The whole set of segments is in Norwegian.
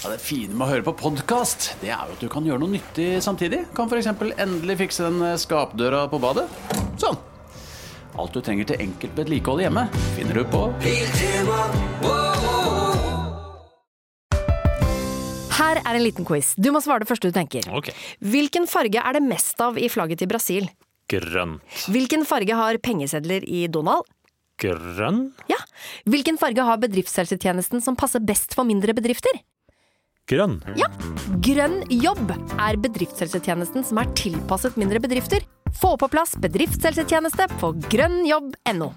Ja, det fine med å høre på podkast, det er jo at du kan gjøre noe nyttig samtidig. Kan f.eks. endelig fikse den skapdøra på badet. Sånn. Alt du trenger til enkelt vedlikehold hjemme, finner du på Her er en liten quiz. Du må svare det første du tenker. Ok. Hvilken farge er det mest av i flagget til Brasil? Grønt. Hvilken farge har pengesedler i Donald? Grønn? Ja. Hvilken farge har bedriftshelsetjenesten som passer best for mindre bedrifter? Grønn. Ja. Grønn jobb er bedriftshelsetjenesten som er tilpasset mindre bedrifter. Få på plass bedriftshelsetjeneste på grønnjobb.no.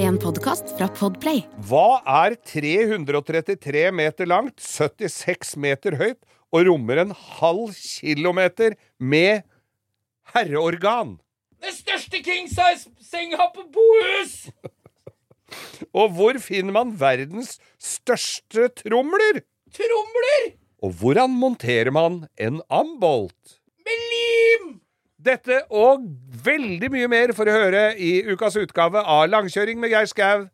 En podkast fra Podplay. Hva er 333 meter langt, 76 meter høyt og rommer en halv kilometer med herreorgan? Den største king-size-senga på bohus! Og hvor finner man verdens største tromler? Tromler Og hvordan monterer man en ambolt? med lim! Dette og veldig mye mer for å høre i ukas utgave av Langkjøring med Geir Skau.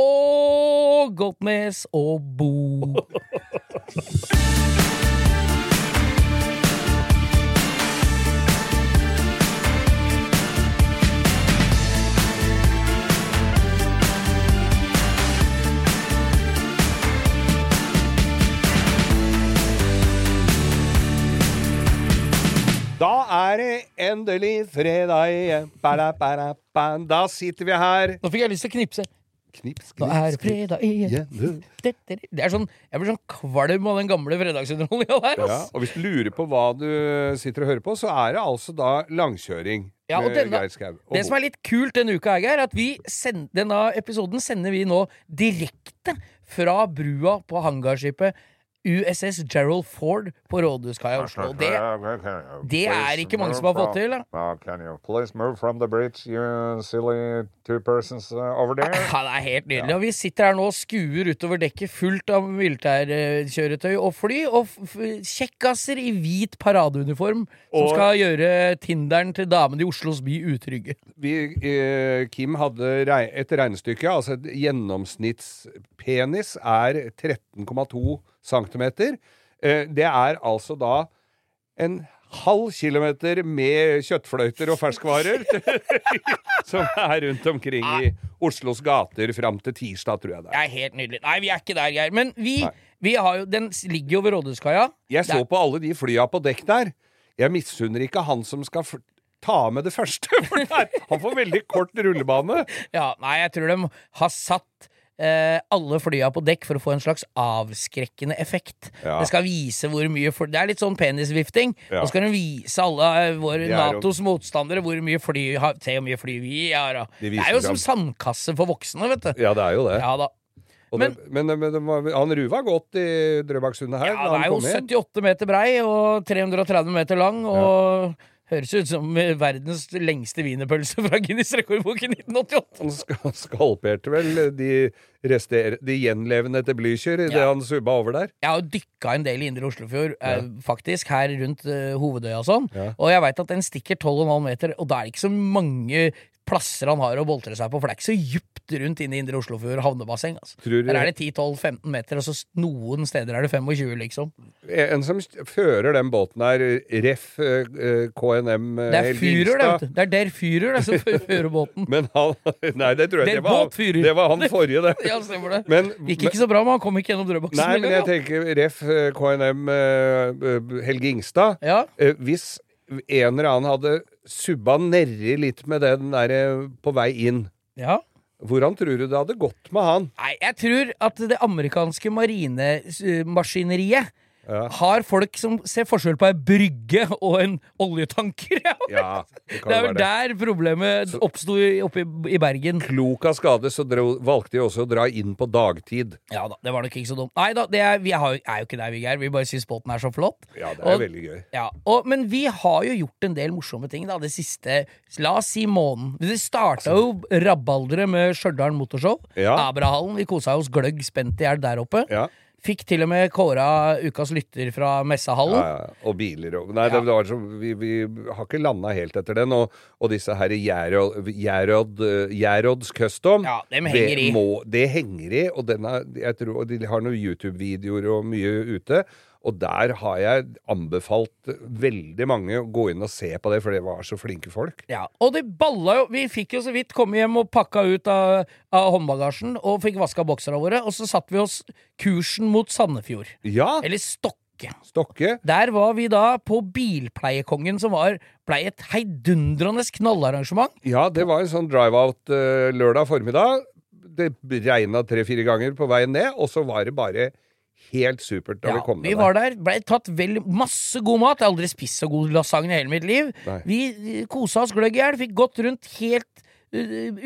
Og Goldnes og Bo. endelig fredag igjen. Da sitter vi her. Nå fikk jeg lyst til å knipse. Knips, knips, Nå er det fredag igjen. Det er sånn, Jeg blir sånn kvalm av den gamle fredagsunderholdninga der. Ja, og hvis du lurer på hva du sitter og hører på, så er det altså da langkjøring Ja, og denne- Skau. og Det som er litt kult denne uka, er at vi send, denne episoden sender vi nå direkte fra brua på hangarskipet USS Gerald Ford på Rådhuskaia i Oslo. Det, det er ikke mange som har fått til. Kan du can you please move from the bridge, you silly two persons over there? Ja, det er helt nydelig. Og vi sitter her nå og skuer utover dekket fullt av militærkjøretøy og fly, og kjekkaser i hvit paradeuniform som skal gjøre Tinderen til damene i Oslos by utrygge. Vi, eh, Kim hadde et regnestykke. Altså et gjennomsnittspenis er 13,2 cm. Eh, det er altså da en halv kilometer med kjøttfløyter og ferskvarer som er rundt omkring i Oslos gater fram til tirsdag, tror jeg det Det er. er helt nydelig. Nei, vi er ikke der, Geir. Men vi, vi har jo, den ligger jo ved Rådhuskaia. Jeg så Det er- på alle de flya på dekk der. Jeg misunner ikke han som skal ta med det første, for det er- han får veldig kort rullebane. Ja, nei, jeg tror de har satt eh, alle flya på dekk for å få en slags avskrekkende effekt. Ja. Det skal vise hvor mye fly Det er litt sånn penisvifting. Ja. Og så skal de vise alle eh, våre jo- Natos motstandere hvor mye fly har- Se hvor mye fly vi har. De Det er jo som sandkasse for voksne, vet du. Ja, det er jo det. Ja da. Men, Men- men, men han ruva godt i Drøbaksundet her. Ja, det er jo 78 meter brei og 330 meter lang, og høres ut som verdens lengste wienerpølse fra Guinness rekordbok i 1988. Han skalperte vel de, rester, de gjenlevende etter Blücher idet Ja. han subba over der. Jeg har jo dykka en del i Indre Oslofjord, eh, faktisk, her rundt eh, Hovedøya og sånn. Ja. Og jeg veit at den stikker 12,5 meter, og da er det ikke så mange plasser han har å boltre seg på, for det er ikke så djupt rundt inn i Indre Oslofjord havnebasseng. Altså. Der er det 10-12-15 meter, og så noen steder er det 25, liksom. En som fører den båten her, ref eh, eh, KNM eh, Det er Fyrer, det. Det er der Fyrer det, som fører båten. Men han Nei, det tror jeg Det var, båtfyrer. det var han forrige, det. Ja, stemmer det. Men, Gikk ikke så bra, men han kom ikke gjennom Drøbaksen. Nei, men jeg tenker ref eh, KNM eh, Helge Ingstad. Ja. Eh, Hvis en eller annen hadde subba nedi litt med den der eh, på vei inn, ja. hvordan tror du det hadde gått med han? Nei, jeg tror at det amerikanske marinemaskineriet Ja. har folk som ser forskjell på ei brygge og en oljetanker. Ja. Det Det er vel der problemet oppsto oppe i, Bergen. Klok av skade så dro, valgte de også å dra inn på dagtid. Ja da, det var nok ikke så dumt. Nei da, det er, vi har, er jo ikke der vi er. Vi bare syns båten er så flott. Ja, det er Og- veldig gøy. Ja, og, Men vi har jo gjort en del morsomme ting da, det siste La oss si måneden. Det starta jo rabalderet med Stjørdal Motorshow. Ja. Abrahallen. Vi kosa oss gløgg spent i hjel der oppe. Ja. Fikk til og med kåra ukas lytter fra messehallen. Ja, ja. Og biler og Nei, ja. det var så, vi, vi har ikke landa helt etter den. Og, og disse her Gjerod, eh, Custom Ja, dem henger det i. Må, det henger i, og, den jeg tror, og de har noen YouTube-videoer og mye ute. Og der har jeg anbefalt veldig mange å gå inn og se på det, for det var så flinke folk. Ja, og det balla jo Vi fikk jo så vidt komme hjem og pakka ut av, av håndbagasjen og fikk vaska bokserne våre, og så satte vi oss kursen mot Sandefjord. Ja, Eller Stokke. Stokke. Der var vi da på Bilpleiekongen, som var, blei et heidundrende knallarrangement. Ja, det var en sånn drive-out uh, lørdag formiddag. Det regna tre-fire ganger på veien ned, og så var det bare helt supert da Ja, vi vi var der, blei tatt vel masse god mat. Jeg har aldri spist så god lasagne i hele mitt liv. Nei. Vi eh, kosa oss gløgg i hjel, fikk gått rundt helt uh,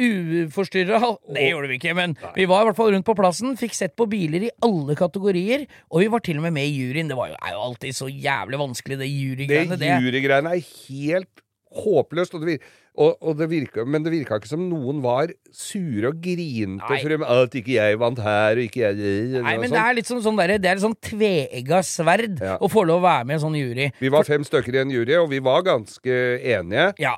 uforstyrra. Det gjorde vi ikke, men vi var i hvert fall rundt på plassen. Fikk sett på biler i alle kategorier, og vi var til og med med i juryen. Det var jo, er jo alltid så jævlig vanskelig, det jurygreiene. Det, jurygreiene er helt håpløst. Og det og, og det virka, men det virka ikke som noen var sure og grinte for at ikke jeg vant her, og ikke jeg Nei, men det er litt sånn, sånn det er sånn tveegga sverd Ja. å få lov å være med i en sånn jury. Vi var fem stykker i en jury, og vi var ganske enige. Ja,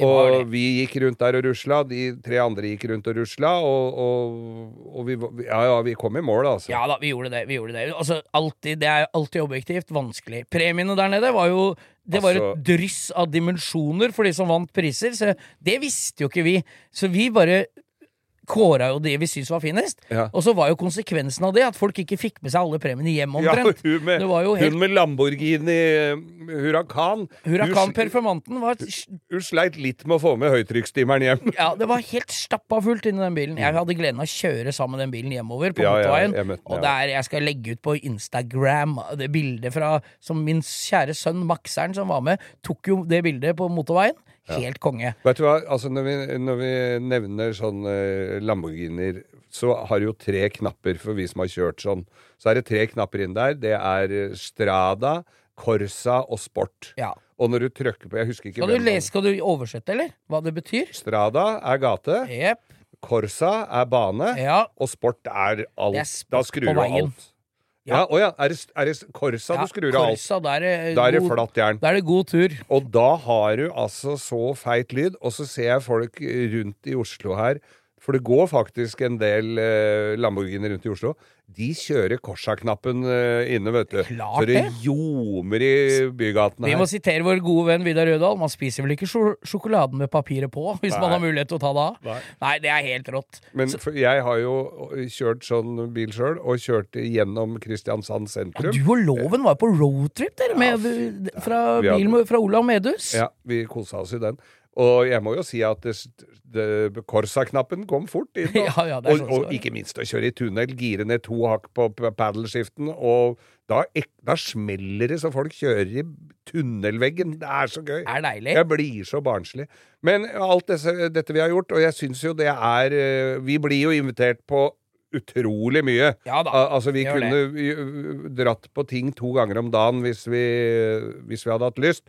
Og vi gikk rundt der og rusla, de tre andre gikk rundt og rusla, og, og, og vi, ja, ja, vi kom i mål, altså. Ja da, vi gjorde det. vi gjorde Det Altså, alltid, det er alltid objektivt vanskelig. Premiene der nede var jo Det var Altså- et dryss av dimensjoner for de som vant priser, så det visste jo ikke vi. Så vi bare kåra jo det vi syntes var finest. Ja. Og så var jo konsekvensen av det at folk ikke fikk med seg alle premiene hjem Ja, hun med, det var jo helt hun med Lamborghini Hurrakan Huracan. Huracan Hun, Performanten var hun sleit litt med å få med høytrykksstimeren hjem. Ja, det var helt stappa fullt inni den bilen. Jeg hadde gleden av å kjøre sammen med den bilen hjemover på ja, motorveien. Ja, og der jeg skal legge ut på Instagram det bildet fra som min kjære sønn Maxeren, som var med, tok jo det bildet på motorveien. Helt konge. Vet du hva, altså når vi, når vi nevner sånn eh, Lamborghinier, så har jo tre knapper for vi som har kjørt sånn. Så er det tre knapper inn der. Det er eh, Strada, Corsa og Sport. Ja. Og når du trykker på Jeg husker ikke Skal du, lese, skal du oversette, eller? Hva det betyr? Strada er gate, Yep. Corsa er bane, Ja. og Sport er alt. Er sport da skrur du alt. Ja, å ja. Er det, er det Korsa du skrur av alt? Corsa, da er det, Da er det god- flatt jern. Da er det god tur. Og da har du altså så feit lyd, og så ser jeg folk rundt i Oslo her, for det går faktisk en del eh, Lamborghini rundt i Oslo. De kjører Korsa-knappen eh, inne, vet du. Klart så det ljomer i bygatene her. Vi må sitere vår gode venn Vidar Rødahl. Man spiser vel ikke sjo- sjokoladen med papiret på, hvis man har mulighet til å ta det av? Nei. Nei, det er helt rått. Men for jeg har jo kjørt sånn bil sjøl, og kjørt gjennom Kristiansand sentrum. Du og Loven var på roadtrip, dere, med, fra, vi bil fra Olav Medhus. Ja, vi kosa oss i den. Og jeg må jo si at Corsa-knappen kom fort inn. Og, Ja, ja, og, sånn og ikke minst å kjøre i tunnel, gire ned to hakk på paddleskiften, og da, da smeller det så folk kjører i tunnelveggen. Det er så gøy. Er deilig. Jeg blir så barnslig. Men alt disse, dette vi har gjort, og jeg syns jo det er eh, Vi blir jo invitert på utrolig mye. Ja da, Al- altså, vi kunne det. dratt på ting to ganger om dagen hvis vi, hvis vi hadde hatt lyst.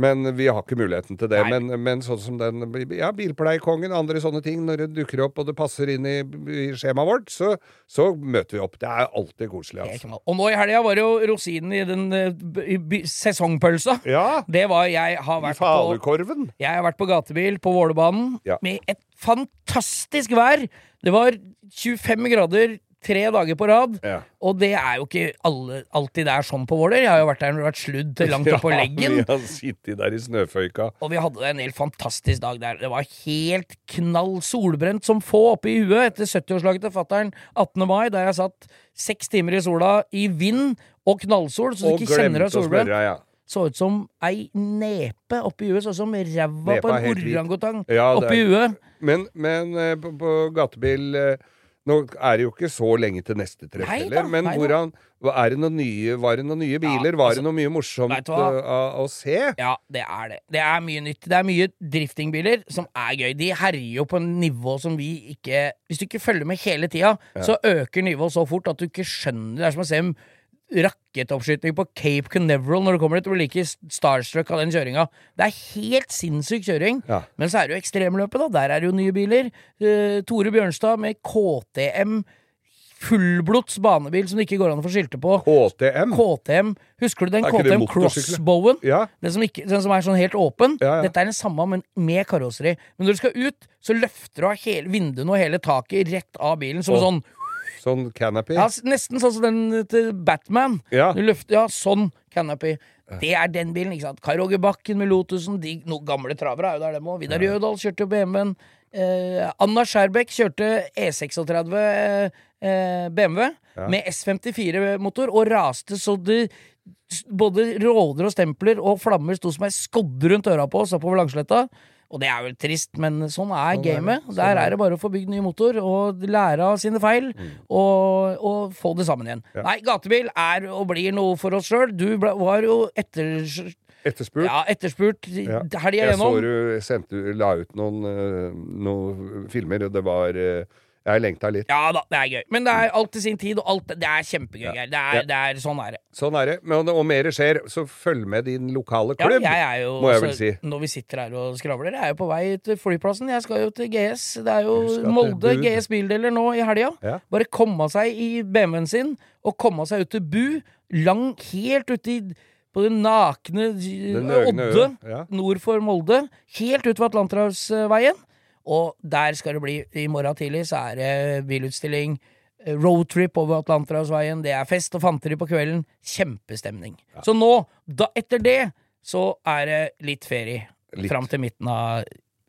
Men vi har ikke muligheten til det. Men, men sånn som den ja, Bilpleiekongen, andre sånne ting, når det dukker opp og det passer inn i, i skjemaet vårt, så, så møter vi opp. Det er alltid koselig. Altså. Og nå i helga var det jo rosinen i den i, i sesongpølsa. Ja, Det var Jeg har vært på. Jeg har vært på gatebil på Vålerbanen Ja. med et fantastisk vær. Det var 25 grader tre dager på rad. Ja. Og det er jo ikke alle, alltid det er sånn på Våler. Jeg har jo vært der når det har vært sludd til langt oppå på leggen. vi har sittet der i snøføyka. Og vi hadde en helt fantastisk dag der. Det var helt knall solbrent som få oppe i huet etter 70-årslaget til fattern 18. mai, der jeg satt seks timer i sola i vind og knallsol, så du Og ikke kjenner deg solbrent. spørre, ja. Så ut som ei nepe oppi huet, sånn som ræva på en orangutang Ja, oppi huet. Men, men eh, på, på gatebil eh, Nå er det jo ikke så lenge til neste treff heller, men nei hvordan, er det noen nye, var det noen nye biler? var altså, det noe mye morsomt hva? eh, å, å se? Ja, det er det. Det er mye nytt. Det er mye driftingbiler som er gøy. De herjer jo på en nivå som vi ikke Hvis du ikke følger med hele tida, så øker nivået så fort at du ikke skjønner Det er som å se rakettoppskyting på Cape Canaveral når du kommer dit. Du blir like starstruck av den kjøringa. Det er helt sinnssyk kjøring. Ja. Men så er det jo ekstremløpet, da. Der er det jo nye biler. Uh, Tore Bjørnstad med KTM fullblods banebil som det ikke går an å få skilte på. KTM. KTM. Husker du den KTM? Crossbowen? Ja. Den som, ikke, den som er sånn helt åpen. Ja. Dette er den samme, men med karosseri. Men når du skal ut, så løfter du av hele vinduene og hele taket rett av bilen. Som oh. sånn Sånn canopy. ja, Nesten sånn som den til Batman. Ja. Du løfter, ja, sånn canopy. Det er den bilen. ikke sant? Kai Roger Bakken med Lotusen. De no, gamle travere er jo der, dem òg. Vidar Jødal kjørte jo BMW-en. Eh, Anna Skjærbekk kjørte E36 eh, BMW BMW med S54-motor og raste så det både råder og stempler og flammer sto som ei skodde rundt øra på oss oppover Langsletta. Og det er vel trist, men sånn er Sånn gamet. det. Sånn Der er det bare å få bygd ny motor og lære av sine feil, og, og få det sammen igjen. Ja. Nei, gatebil er og blir noe for oss sjøl. Du ble, var jo etter, Etterspurt. ja, etterspurt Ja. helga Jeg så du sendte, la ut noen, eh, noen filmer, og det var Jeg lengta litt. Ja da, det er gøy. Men det er alt til sin tid, og alt, det er kjempegøy. Ja. Det, er, Ja. det er sånn er det. Sånn er det. Men og mer skjer, så følg med din lokale Ja, klubb. jeg er jo, må jeg vel altså, si. Når vi sitter her og skravler, jeg er jo på vei til flyplassen. Jeg skal jo til GS. Det er jo Molde GS Bildeler nå i helga. Ja. Bare komme seg i BMW-en sin, og komme seg ut til Bu. Lang, helt ute i på det nakne Den eh, Odde ja. nord for Molde. Helt ut ved Atlanterhavsveien. Og der skal det bli I morgen tidlig så er det bilutstilling. eh, Roadtrip over Atlanterhavsveien. Det er fest og fanteri på kvelden. Kjempestemning. Så nå, da, etter det, så er det litt ferie. Litt. Fram til midten av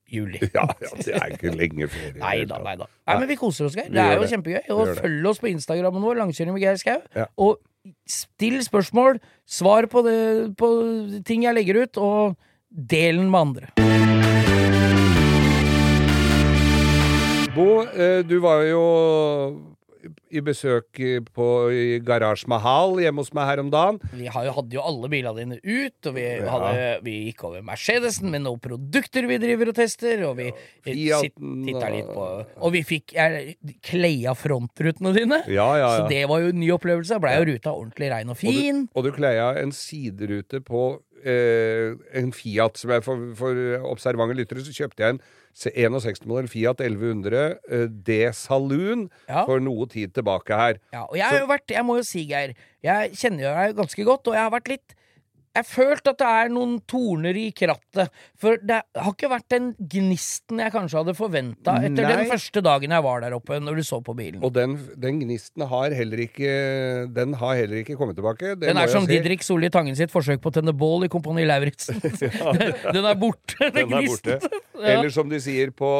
juli. Ja, ja, det er ikke lenge ferie. Nei da, nei da. Nei, men vi koser oss, Geir. Det er jo det. kjempegøy. Og følg oss på Instagrammen vår, Langkjøring med Geir Skau. Ja. Og still spørsmål, svar på, det, på ting jeg legger ut, og del den med andre. Bo, eh, du var jo i besøk på i Garasje Mahal hjemme hos meg her om dagen. Vi hadde jo alle bilene dine ut, og vi, Ja. vi gikk over Mercedesen med noen produkter vi driver og tester, og vi ja. titta litt på Og vi fikk kleia frontrutene dine. Ja, ja, Så det var jo en ny opplevelse. Blei jo ruta ordentlig rein og Og du, fin. og du kleia en siderute på eh, en Fiat som jeg for, for observante lyttere, så kjøpte jeg en 61-modell Fiat 1100 eh, D Saloon Ja. for noe tid tilbake her. Ja, og jeg har jo vært, jeg må jo si, Geir, jeg kjenner jo deg ganske godt, og jeg har vært litt jeg har følt at det er noen torner i krattet. For det har ikke vært den gnisten jeg kanskje hadde forventa etter Nei. den første dagen jeg var der oppe, når du så på bilen. Og den, den gnisten har heller ikke Den har heller ikke kommet tilbake. det Den er som si. Didrik Solli Tangen sitt forsøk på å tenne bål i Kompani Lauritzen. den er borte, den, Den er gnisten. borte. Eller som de sier på,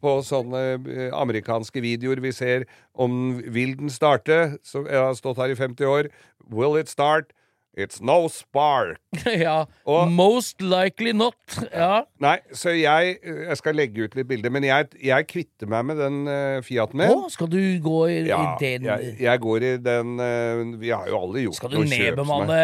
på sånne eh, amerikanske videoer vi ser om Vil den starte? Som jeg har stått her i 50 år. Will it start? It's no spark. ja. Og- Most likely not. Ja. Nei, så jeg, jeg skal legge ut litt bilder. Men jeg, jeg kvitter meg med den uh, Fiaten Å, min. skal du gå i, Ja, i den jeg, jeg går i den uh, Vi har jo alle gjort noe kjøp Skal du nedbemanne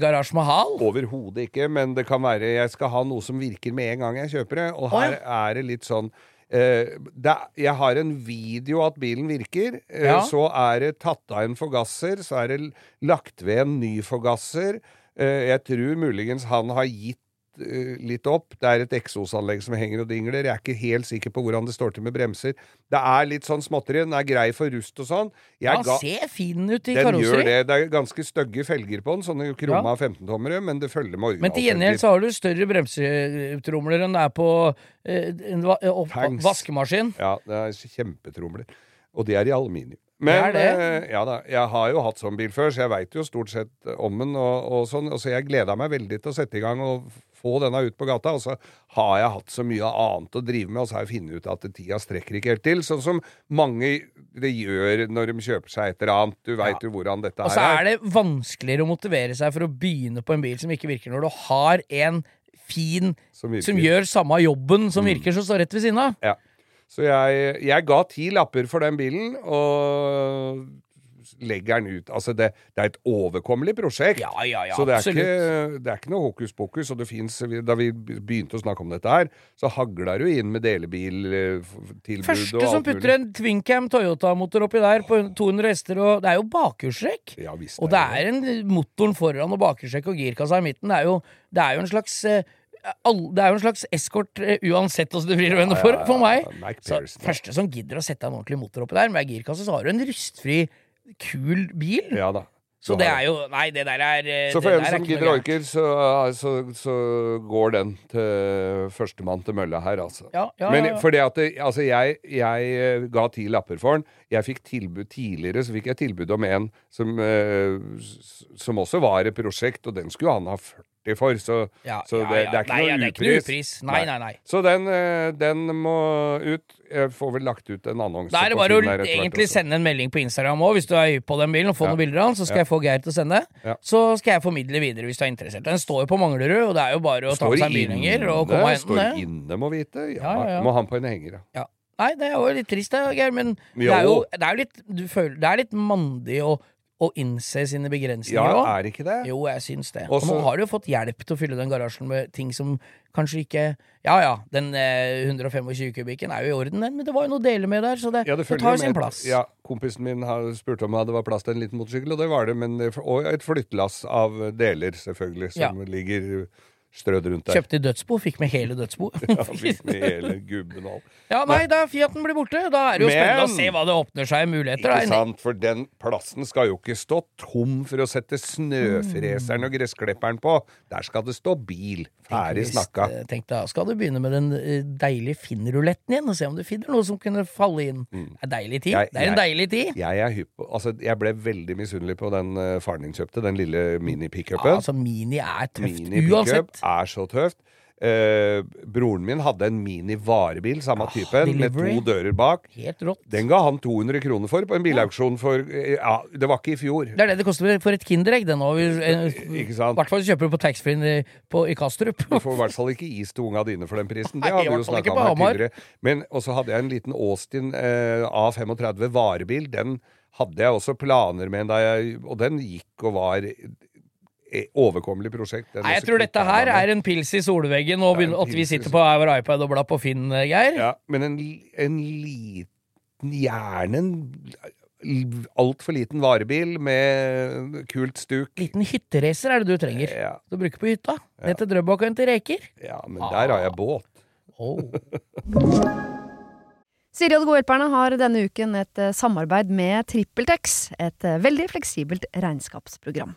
Garasje Mahal? Overhodet ikke, men det kan være jeg skal ha noe som virker med en gang jeg kjøper det. Og Å, her er det litt sånn eh, jeg har en video at bilen virker. eh, Ja. Så er det tatt av en forgasser. Så er det lagt ved en ny forgasser. Eh, jeg tror muligens han har gitt eh, litt opp. Det er et eksosanlegg som henger og dingler. Jeg er ikke helt sikker på hvordan det står til med bremser. Det er litt sånn småtteri. Den er grei for rust og sånn. Jeg Ja, ser fin ut i den karosseri. det. Det er ganske stygge felger på den, sånne krumma 15-tommere, men det følger med Men til gjengjeld så har du større bremsetromler enn det er på eh, en va vaskemaskin. Ja, det er kjempetromler. Og de er i aluminium. Men Det det. eh, ja da, jeg har jo hatt sånn bil før, så jeg veit jo stort sett om den. Og, og sånn, og så jeg gleda meg veldig til å sette i gang og få denne ut på gata. Og så har jeg hatt så mye annet å drive med, og så har jeg funnet ut at tida strekker ikke helt til. Sånn som mange det gjør når de kjøper seg et eller annet. Du veit Ja. jo hvordan dette er. Og så er det vanskeligere å motivere seg for å begynne på en bil som ikke virker, når du har en fin Som som gjør samme jobben som Mm. virker, som står rett ved siden av. Ja. Så jeg, jeg ga ti lapper for den bilen, og legger den ut. Altså, det, det er et overkommelig prosjekt. Ja, ja, ja, så det er, ikke, det er ikke noe hokus pokus. Og det finnes, da vi begynte å snakke om dette her, så hagla jo inn med delebiltilbud Første som putter en Twincam Toyota-motor oppi der på 200 hester, og det er jo bakhjulstrekk. Ja, visst Og det er en motoren foran og bakhjulstrekk og girkassa i midten. Det er jo, det er jo en slags eh, all, Det er jo en slags eskort eh, uansett åssen du vrir og vender for, for meg. Så første som gidder å sette en ordentlig motor oppi der, med girkasse, så har du en rustfri, kul bil. Ja da. Så det er jo Nei, det der er eh, Så for en som gidder orker, så, så, så går den til førstemann til mølla her, altså. Ja, ja, Men fordi at det, altså jeg, jeg eh, ga ti lapper for den. Jeg fikk tilbud tidligere, så fikk jeg tilbud om en som, eh, som også var et prosjekt, og den skulle han ha 40 for, så, Ja, så det, det er ikke Nei, noe upris. Nei, nei, nei. Så den, den må ut. Jeg får vel lagt ut en annonse Da er det bare å egentlig sende en melding på Instagram òg, hvis du er på den bilen og får Ja. noen bilder av den. Så skal Ja. jeg få Geir til å sende. Ja. Så skal jeg formidle videre hvis du er interessert. Den står jo på Manglerud, og det er jo bare å ta med seg en bilhenger og komme og hente står inne, må vite. Ja. Må ha den på en henger, ja. Nei, det er jo litt trist, det, Geir, men det er jo, det er litt du føler, Det er litt mandig å, å innse sine begrensninger Ja, er ikke det? Jo, jeg syns det. Og nå har du jo fått hjelp til å fylle den garasjen med ting som kanskje ikke Ja ja, den eh, 125 kubikken er jo i orden, den, men det var jo noe å dele med der, så det, Ja, det det tar jo sin plass. Ja, Kompisen min spurte spurt om det var plass til en liten motorsykkel, og det var det. Men, og et flyttelass av deler, selvfølgelig, som ligger strødd rundt der. Kjøpte dødsbo, fikk med hele dødsbo. Ja, fikk med hele gubben og alt. Ja, nei, da Fiaten blir borte, da er det jo spennende å se hva det åpner seg muligheter. Ikke sant? For den plassen skal jo ikke stå tom for å sette snøfreseren og gressklipperen på. Der skal det stå bil. Ferdig snakka. eh, Tenk da, skal du begynne med den eh, deilige Finn-ruletten igjen, og se om du finner noe som kunne falle inn. Det er deilig tid. Mm. Jeg- det er en deilig tid. Jeg er hypp Altså, jeg ble veldig misunnelig på den uh, faren din kjøpte, den lille Ja, mini-pickupen. altså, Mini er tøft Mini-pickup uansett. er så tøft. Eh, broren min hadde en mini-varebil, samme typen, med to dører bak. Helt rått. Den ga han 200 kroner for på en bilauksjon for eh, Ja, det var ikke i fjor. Det er det det koster for et Kinderegg, det nå. I hvert fall kjøper du på taxfree i, Kastrup. Du får i hvert fall ikke is til unga dine for den prisen. Det har vi jo snakka om her tidligere. Men og så hadde jeg en liten Austin eh, A35 varebil. Den hadde jeg også planer med, jeg, og den gikk og var eh, overkommelig prosjekt. Nei, jeg tror dette her er en pils i solveggen, og at vi sitter på på vår iPad og blar på Finn, eh, Geir. Ja, men en, en liten Gjerne en altfor liten varebil med kult stuk. Liten hyttereiser er det du trenger. Ja, Du bruker på hytta. Ned til Drøbak og hente reker. ja, men der har jeg båt. Oh. Siri og De gode hjelperne har denne uken et eh, samarbeid med TrippelTex, et eh, veldig fleksibelt regnskapsprogram.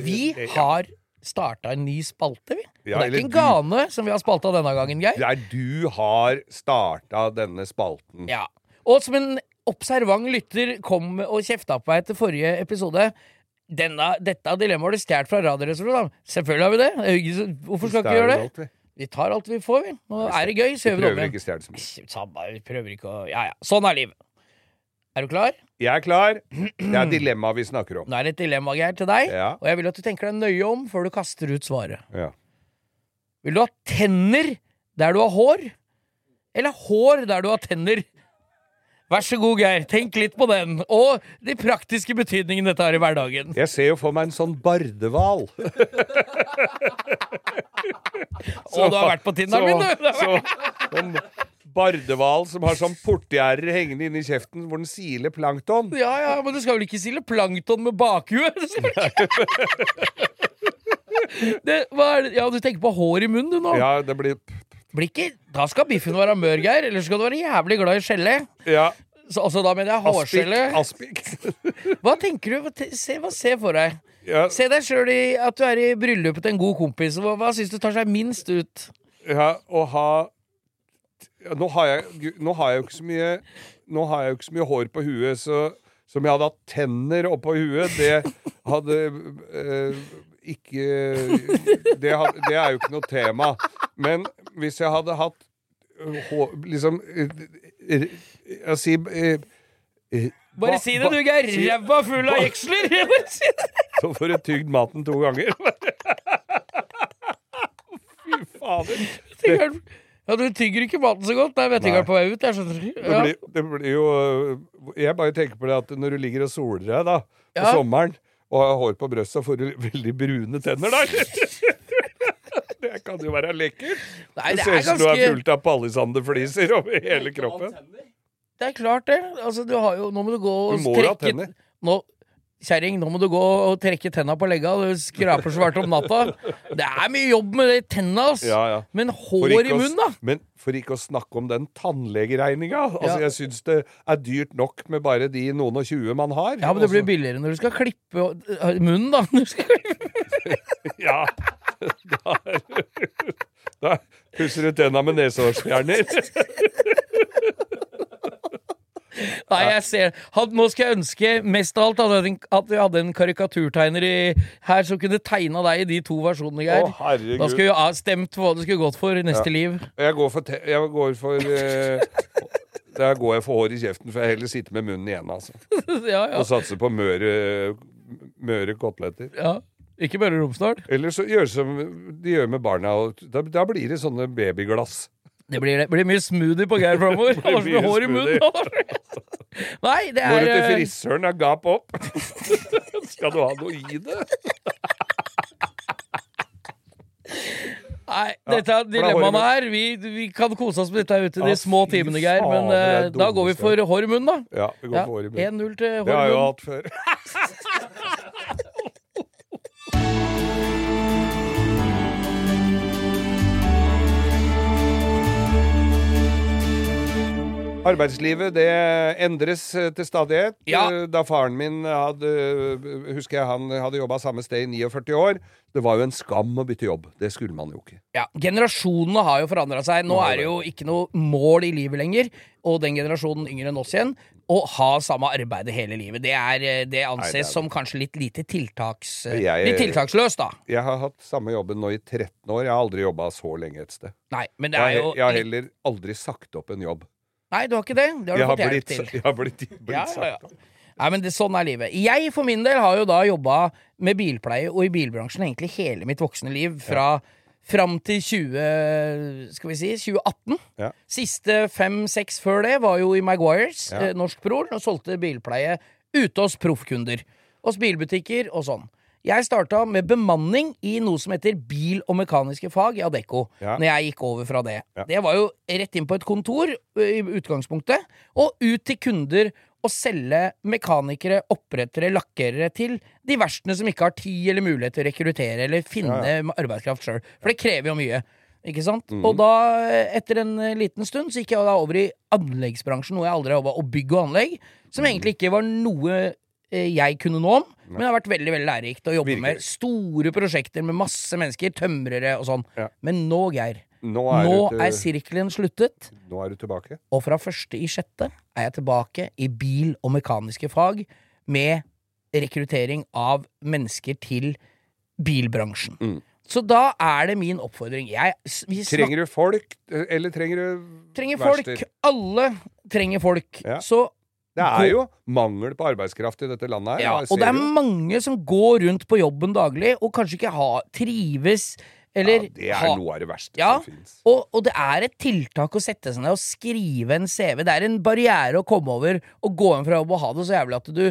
Vi har starta en ny spalte, vi. Og det er ikke en gane som vi har spalta denne gangen, Geir. Der du har starta denne spalten. Ja. Og som en observant lytter kom og kjefta på meg etter forrige episode denne, Dette dilemmaet har du stjålet fra Radioresepsjonen. Selvfølgelig har vi det. Ikke Hvorfor skal ikke vi gjøre det? Vi tar alt vi får, vi. Nå er det gøy, så Vi gjør vi det om prøver ikke å så mye. Vi prøver ikke å Ja ja. Sånn er livet. Er du klar? Jeg er klar. Det er dilemmaet vi snakker om. Nå er det et dilemma, Geir, til deg. Ja. Og jeg vil at du tenker deg nøye om før du kaster ut svaret. Ja. Vil du ha tenner der du har hår? Eller hår der du har tenner? Vær så god, Geir. Tenk litt på den. Og de praktiske betydningene dette har i hverdagen. Jeg ser jo for meg en sånn bardehval. og du har vært på Tinderen min, du! så bardehval som har sånn portgjerder hengende inni kjeften hvor den siler plankton. Ja, ja, men du skal vel ikke sile plankton med bakhuet? Det? Ja, du tenker på hår i munnen, du nå. Ja, det blir Blir ikke, da skal biffen være mør, Geir. Eller skal du være jævlig glad i gelé. Ja. Så, altså, da mener jeg hårgelé. Aspik. Hva tenker du? Hva, te- se, hva ser for deg? Ja, Se deg sjøl at du er i bryllupet til en god kompis. Hva, hva syns du tar seg minst ut? ja, å ha nå, har jeg, nå har jeg jo ikke så mye Nå har jeg jo ikke så mye hår på huet, så som jeg hadde hatt tenner oppå huet, det hadde eh, ikke det, had, det er jo ikke noe tema. Men hvis jeg hadde hatt eh, hår Liksom eh, Jeg sier eh, eh, Bare ba- si det, du, Geir. Ræva full av jeksler! Si det. Så får du tygd maten to ganger. Fy fader. Vettingen- Ja, du tygger ikke maten så godt. Nei, vettingen er på vei ut. Jeg skjønner Det ja. blir, det blir jo Jeg bare tenker på det at når du ligger og soler deg da på Ja. sommeren og har hår på brystet, får du veldig brune tenner der. det kan jo være lekkert. Nei, det det ser er ut som du er fullt av palisandefliser over hele kroppen. Det er klart, det. Altså, du har jo Nå må du gå og Du må ha tenner. Nå Kjerring, nå må du gå og trekke tenna på legga. Du skraper så om natta. Det er mye jobb med de tenna, ass. Ja, ja. Men hår i munnen, da? Men for ikke å snakke om den tannlegeregninga. Altså, Ja. Jeg syns det er dyrt nok med bare de noen og tjue man har. Ja, men det blir billigere når du skal klippe øh, munnen, da. Når du skal klippe. Ja. Da, da pusser du tenna med nesehårsfjerner. Nei, jeg ser han, Nå skal jeg ønske mest av alt at vi- at vi hadde en karikaturtegner i, her som kunne tegna deg i de to versjonene, Geir. Å, da skulle vi ha stemt for hva du skulle gått for i neste liv. Jeg går for, jeg går for eh, Der går jeg for hår i kjeften, for jeg heller sitter med munnen igjen, altså. ja, ja. Og satser på møre, møre koteletter. ja. Ikke bare Romsdal. Eller så gjøre som de gjør med barna. og Da, da blir det sånne babyglass. Det blir, det blir mye smoothie på Geir framover. Har så mye hår i munnen. Nei, det Går er du til eh, frisøren, er gap opp. Skal du ha noe i det? Nei, dette er dilemmaene her. Vi, vi kan kose oss med dette ute i de små timene, Geir. Men det er da går vi for hår i munnen, da. Ja, vi går for hår i munnen. 1-0 til Det hår har i jeg jo munnen. hatt før. Arbeidslivet det endres eh, til stadighet. Ja. Eh, Da faren min hadde Husker jeg han hadde jobba samme sted i 49 år. Det var jo en skam å bytte jobb. Det skulle man jo ikke. Ja, Generasjonene har jo forandra seg. Nå er det jo ikke noe mål i livet lenger. Og den generasjonen yngre enn oss igjen, å ha samme arbeidet hele livet. Det, er, eh, det anses Nei, det er- som kanskje litt lite tiltaks... eh, Jeg- litt tiltaksløst, da. Jeg har hatt samme jobben nå i 13 år. Jeg har aldri jobba så lenge et sted. Nei, men det er jo Jeg, jeg har heller aldri sagt opp en jobb. Nei, du har ikke det? Det har du Jeg har fått hjelp til. jeg har blitt, blitt Ja, ja, sagt ja. Nei, men det, sånn er livet. Jeg for min del har jo da jobba med bilpleie og i bilbransjen egentlig hele mitt voksne liv. Fra fram til 20, skal vi si, 2018. Ja. Siste fem-seks før det var jo i Maguires, Ja. eh, Norsk bror, og solgte bilpleie ute hos proffkunder. Hos bilbutikker og sånn. Jeg starta med bemanning i noe som heter bil- og mekaniske fag i Adecco. Ja. Når jeg gikk over fra det. Ja. Det var jo rett inn på et kontor i utgangspunktet, og ut til kunder og selge mekanikere, opprettere, lakkerere til de verstene som ikke har tid eller mulighet til å rekruttere eller finne Ja, arbeidskraft sjøl. For det krever jo mye. Ikke sant? Mm. Og da, etter en eh, liten stund, så gikk jeg da over i anleggsbransjen, noe jeg aldri har jobba, og bygg og anlegg, som Mhm. egentlig ikke var noe eh, jeg kunne noe om, men det har vært veldig veldig lærerikt å jobbe med store prosjekter med masse mennesker, tømrere og sånn. Ja. Men nå, Geir, Nå er, nå du, er sirkelen sluttet, nå er du tilbake. og fra første i sjette er jeg tilbake i bil- og mekaniske fag med rekruttering av mennesker til bilbransjen. Mm. Så da er det min oppfordring. Jeg, Trenger du folk, eh, eller trenger du trenger folk. Alle trenger folk. Ja. Så Det er jo mangel på arbeidskraft i dette landet her. Ja, og det er jo. mange som går rundt på jobben daglig og kanskje ikke har, trives Eller ja, det er ha- noe av det verste Ja, som fins. og, og det er et tiltak å sette seg ned og skrive en CV. Det er en barriere å komme over og gå inn fra jobb og ha det så jævlig at du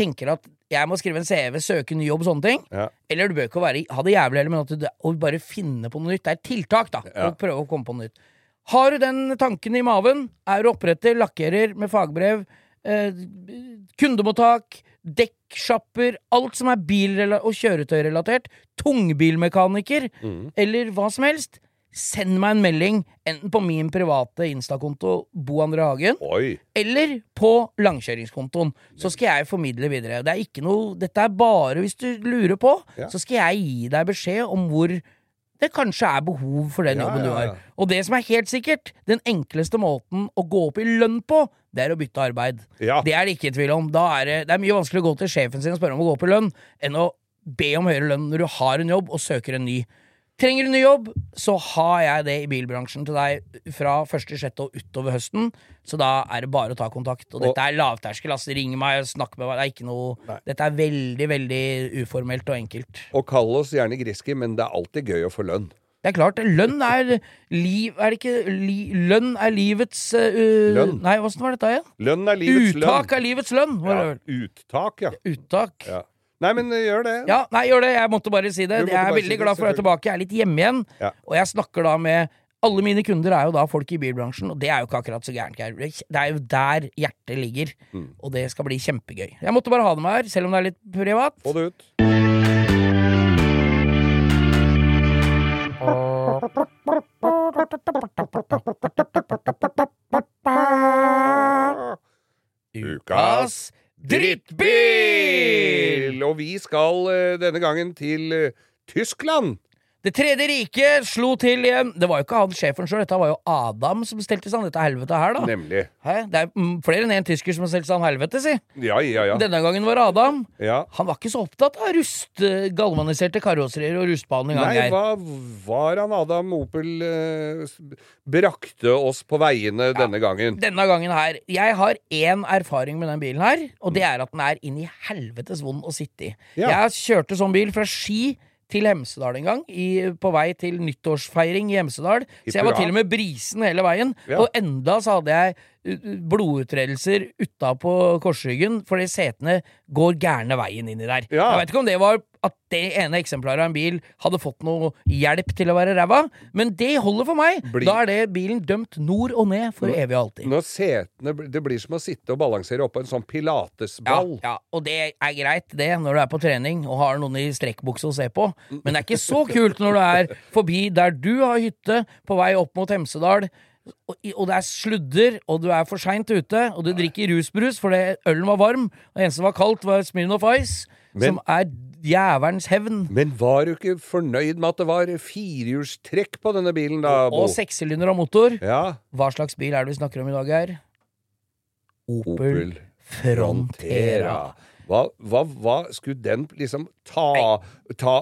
tenker at jeg må skrive en CV, søke ny jobb sånne ting. Ja. Eller du bør ikke være, ha det jævlig heller, men at du og bare finne på noe nytt. Det er et tiltak, da. Ja. Og prøve å komme på noe nytt. Har du den tanken i maven, er du oppretter, lakkerer med fagbrev, kundemottak, dekksjapper, alt som er bil- og kjøretøyrelatert, tungbilmekaniker, mm. eller hva som helst, send meg en melding, enten på min private Insta-konto Bo André Hagen, Oi. eller på langkjøringskontoen. Så skal jeg formidle videre. Det er ikke noe, dette er bare hvis du lurer på, Ja. så skal jeg gi deg beskjed om hvor det kanskje er behov for den Ja, jobben du har. Og det som er helt sikkert, den enkleste måten å gå opp i lønn på, det er å bytte arbeid. Ja. Det er det ikke tvil om. Er det, det er mye vanskeligere å gå til sjefen sin og spørre om å gå opp i lønn, enn å be om høyere lønn når du har en jobb og søker en ny. Trenger du ny jobb, så har jeg det i bilbransjen til deg fra 1.6. og utover høsten. Så da er det bare å ta kontakt. Og, Og- dette er lavterskel. Altså, ring meg snakk med meg. Det er ikke noe Dette er veldig, veldig uformelt og enkelt. Og kall oss gjerne griske, men det er alltid gøy å få lønn. Det er klart, lønn er liv Er det ikke li, Lønn er livets uh, Lønn. Nei, åssen var dette igjen? Lønn er livets lønn. Uttak er livets lønn. Ja, uttak, ja. Uttak. ja. Nei, men eh, gjør det. Ja, nei, gjør det. Jeg måtte bare si det. Jeg er veldig si glad for å være tilbake. Jeg er litt hjemme igjen. Ja. Og jeg snakker da med Alle mine kunder er jo da folk i bilbransjen, og det er jo ikke akkurat så gærent. Det er jo der hjertet ligger, Mm. og det skal bli kjempegøy. Jeg måtte bare ha det med her, selv om det er litt privat. Få det ut. Ukas drittbil! Og vi skal eh, denne gangen til eh, Tyskland. Det tredje riket slo til igjen. Det var jo ikke han sjefen sjøl, dette var jo Adam som stelte seg an dette helvete her, da. Nemlig. Hæ? Det er flere enn én tysker som har stelt seg an helvete, si. Ja, ja, ja. Denne gangen var Adam. ja. Han var ikke så opptatt av rust, galvaniserte karosserier og rustbehandling. Nei, hva var han Adam Opel eh, brakte oss på veiene denne gangen? Denne gangen her Jeg har én erfaring med den bilen her, og det er at den er inn i helvetes vond å sitte i. Ja. Jeg kjørte sånn bil fra Ski til Hemsedal en gang, i, på vei til nyttårsfeiring i Hemsedal. Så jeg var til og med brisen hele veien. Ja. Og enda så hadde jeg blodutredelser utapå korsryggen fordi setene går gærne veien inni der. Ja. Jeg vet ikke om det var at det ene eksemplaret av en bil hadde fått noe hjelp til å være ræva, men det holder for meg. Bli- Da er det bilen dømt nord og ned for evig og alltid. Når setene Det blir som å sitte og balansere oppå en sånn Ja, pilatesball. ja, og det er greit, det, når du er på trening og har noen i strekkbukse å se på, men det er ikke så kult når du er forbi der du har hytte, på vei opp mot Hemsedal, og, det er sludder, og du er for seint ute, og du drikker rusbrus fordi ølen var varm, og det eneste som var kaldt, var Smirnov Ice, Men- som er jævelens hevn. Men var du ikke fornøyd med at det var firehjulstrekk på denne bilen, da, Bo? Og sekssylinder og motor. Ja. Hva slags bil er det vi snakker om i dag, her? Opel, Opel Frontera. Hva, hva, hva skulle den liksom ta, ta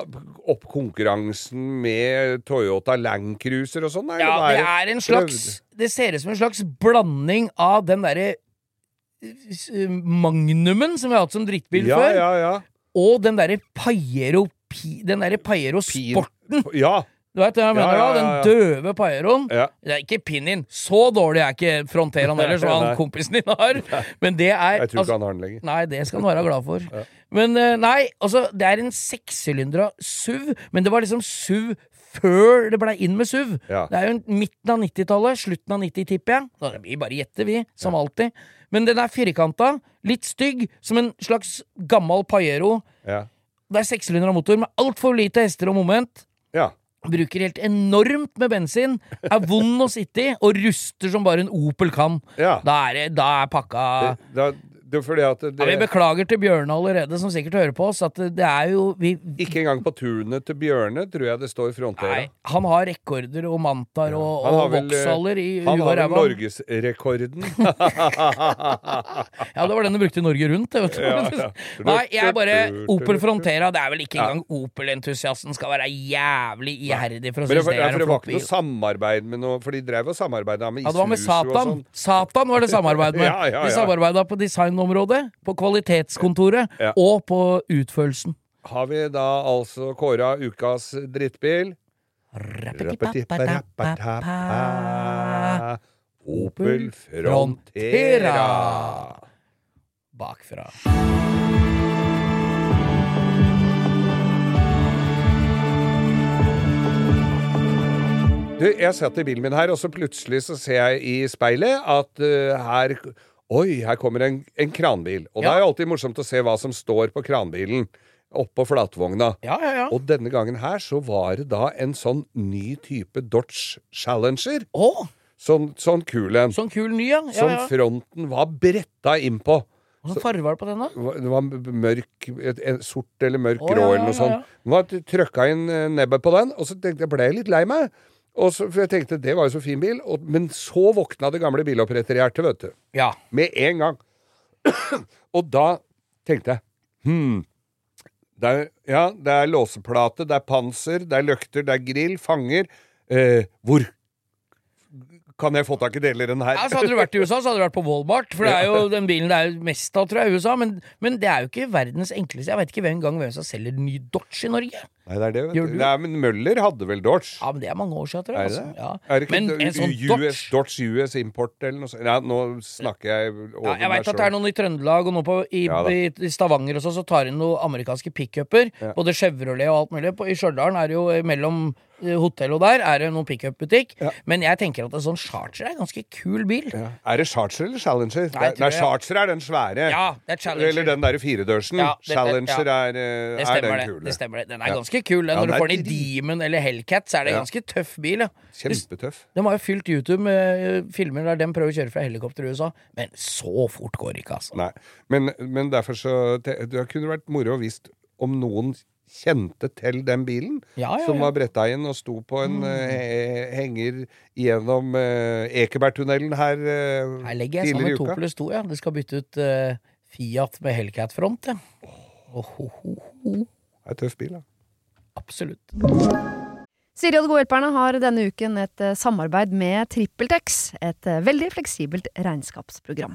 opp konkurransen med Toyota Land Cruiser og sånn? Ja, det er en slags Det ser ut som en slags blanding av den derre Magnumen som vi har hatt som drittbil Ja, før, ja, ja. og den derre Pajero Den der Pajero Sporten. Ja. Du vet hva jeg mener ja, da? Den ja, ja. døve Pajeroen. ja. Det er ikke Pinin. Så dårlig er ikke fronteren heller, som han kompisen din har. Men det er Jeg tror ikke altså, han har den lenger. Nei, det skal han være glad for. Men eh, nei, altså, det er en sekssylindra SUV, men det var liksom SUV før det blei inn med SUV. Ja. Det er jo midten av 90-tallet, slutten av 90, tipper jeg. Da Vi bare gjetter, vi, som alltid. Men den er firkanta, litt stygg, som en slags gammel Pajero. Ja. Det er sekssylindra motor med altfor lite hester og moment. ja. Bruker helt enormt med bensin, er vond å sitte i, og ruster som bare en Opel kan. ja. Da er, det, da er pakka da, det er det, ja, Vi beklager til Bjørne allerede, som sikkert hører på oss, at det er jo vi, Ikke engang på turene til Bjørne tror jeg det står Frontera. Han har rekorder og mantar og, Han og vel, eh, i Han og har vel norgesrekorden. Ja, det var den du brukte i Norge Rundt. Ja, ja. Nei, jeg er bare Opel Frontera. Det er vel ikke engang Opel-entusiasten skal være jævlig iherdig for å Men det, synes var- det ja, er for en det var ikke noe samarbeid med noe For de drev og samarbeida med Ja, det var med og Satan. sånn. Satan var det samarbeid med. Ja, ja, De ja. samarbeida på designområdet, på kvalitetskontoret Ja. og på utførelsen. Har vi da altså kåra ukas drittbil? Opel Frontera. Bakfra. Du, jeg satt i bilen min her, og så plutselig så ser jeg i speilet at uh, her Oi, her kommer en, en kranbil. Og det er jo alltid morsomt å se hva som står på kranbilen oppå flatvogna. Ja, ja, ja. Og denne gangen her så var det da en sånn ny type Dodge Challenger. Oh. Sånn, sånn kul en. sånn kul ny, ja. ja, Som fronten var bretta innpå. Hvilken farge var det på den, da? Det var- mørk, sort eller mørk oh, grå ja, eller noe ja, sånt. ja. Den var trøkka inn eh, nebbet på den, og så tenkte jeg, ble jeg litt lei meg. Og så, for jeg tenkte, det var jo så fin bil. Og, men så våkna det gamle biloppretter-hjertet, vet du. Ja. Med en gang. og da tenkte jeg Hm. Det er, ja, det er låseplate, det er panser, det er løkter, det er grill, fanger. Eh, hvor kan jeg få tak i deler den her? Ja, så Hadde du vært i USA, så hadde du vært på Walmart. For det er jo den bilen det er jo mest av, tror jeg, i USA. Men, men det er jo ikke verdens enkleste. Jeg vet ikke hvem gang hvem som selger ny Dodge i Norge. Nei, det er det, vet du. Nei, men Møller hadde vel Dodge? Ja, men det er mange år siden, tror jeg. Altså. Ja. Er det ikke Men en sånn US, Dodge Dodge US Import eller noe sånt? Ja, nå snakker jeg over ja, Jeg veit at det er noen i Trøndelag og noe på, i, Ja i, Stavanger også, så tar inn noen amerikanske pickuper. Både Chevrolet og alt mulig. På, I Stjørdal er det jo mellom hotellet og der er det noen pickupbutikk. Ja. Men jeg tenker at en sånn Charger er en ganske kul bil. Ja. Er det Charger eller Challenger? Nei, Nei, Charger er den svære. Ja, det er Challenger. Eller den derre firedørsen. Ja, det- Challenger er, eh, Det er den kule. det stemmer det. Den er ganske kul. Den. Når du er får den i Demon eller Hellcat, så er det Ja. ganske tøff bil. Ja. Kjempetøff. De har jo fylt YouTube med eh, filmer der de prøver å kjøre fra helikopter i USA, men så fort går det ikke, altså. Nei. Men, men derfor så Det kunne vært moro å om noen kjente til den bilen. Ja, ja, Som var bretta inn og sto på en eh, henger gjennom uh, Ekebergtunnelen her eh, Her legger jeg sammen to pluss to, ja. Det skal bytte ut eh, Fiat med Hellcat-front, ja. Oh. ho, ho, ho. Det er en tøff bil, da. Absolutt. Siri og De gode hjelperne har denne uken et eh, samarbeid med TrippelTex, et eh, veldig fleksibelt regnskapsprogram.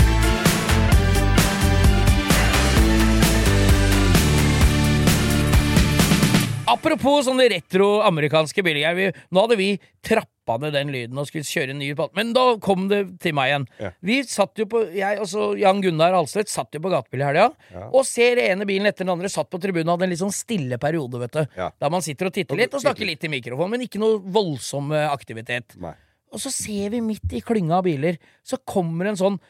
Apropos sånne retro-amerikanske biler. jeg Nå hadde vi trappa ned den lyden og skulle kjøre en ny pall. Men da kom det til meg igjen. Ja. Vi satt jo på, jeg altså Jan Gunnar Halstvedt satt jo på gatebil i helga. Ja. Og ser ene bilen etter den andre satt på tribunen og hadde en litt sånn stille periode, vet du. Ja. Der man sitter og titter litt og snakker litt i mikrofonen, men ikke noe voldsom eh, aktivitet. Nei. Og så ser vi midt i klynga av biler, så kommer en sånn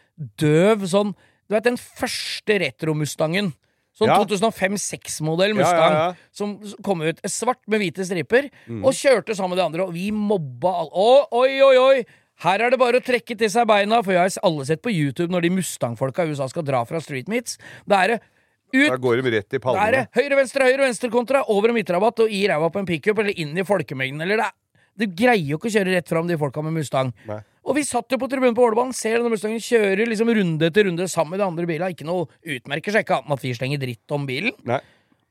døv sånn Du vet den første retro-mustangen? Sånn Ja. 2005-2006-modell Mustang ja, ja. som kom ut. Svart med hvite striper. Mm. Og kjørte sammen med de andre, og vi mobba alle. Å, oi, oi, oi! Her er det bare å trekke til seg beina, for jeg har alle sett på YouTube når de Mustang-folka i USA skal dra fra street meets. Da er det Da går de rett i er pallene. det høyre, venstre, høyre, venstre kontra, over- og midtrabatt og i ræva på en pickup eller inn i folkemengden. Eller det er, Du greier jo ikke å kjøre rett fram, de folka med Mustang. Nei. Og vi satt jo på tribunen på Ålebanen, ser denne Mustangen kjører liksom runde etter runde sammen med de andre bilene. Ikke noe utmerker seg ikke annet enn at vi slenger dritt om bilen. Nei.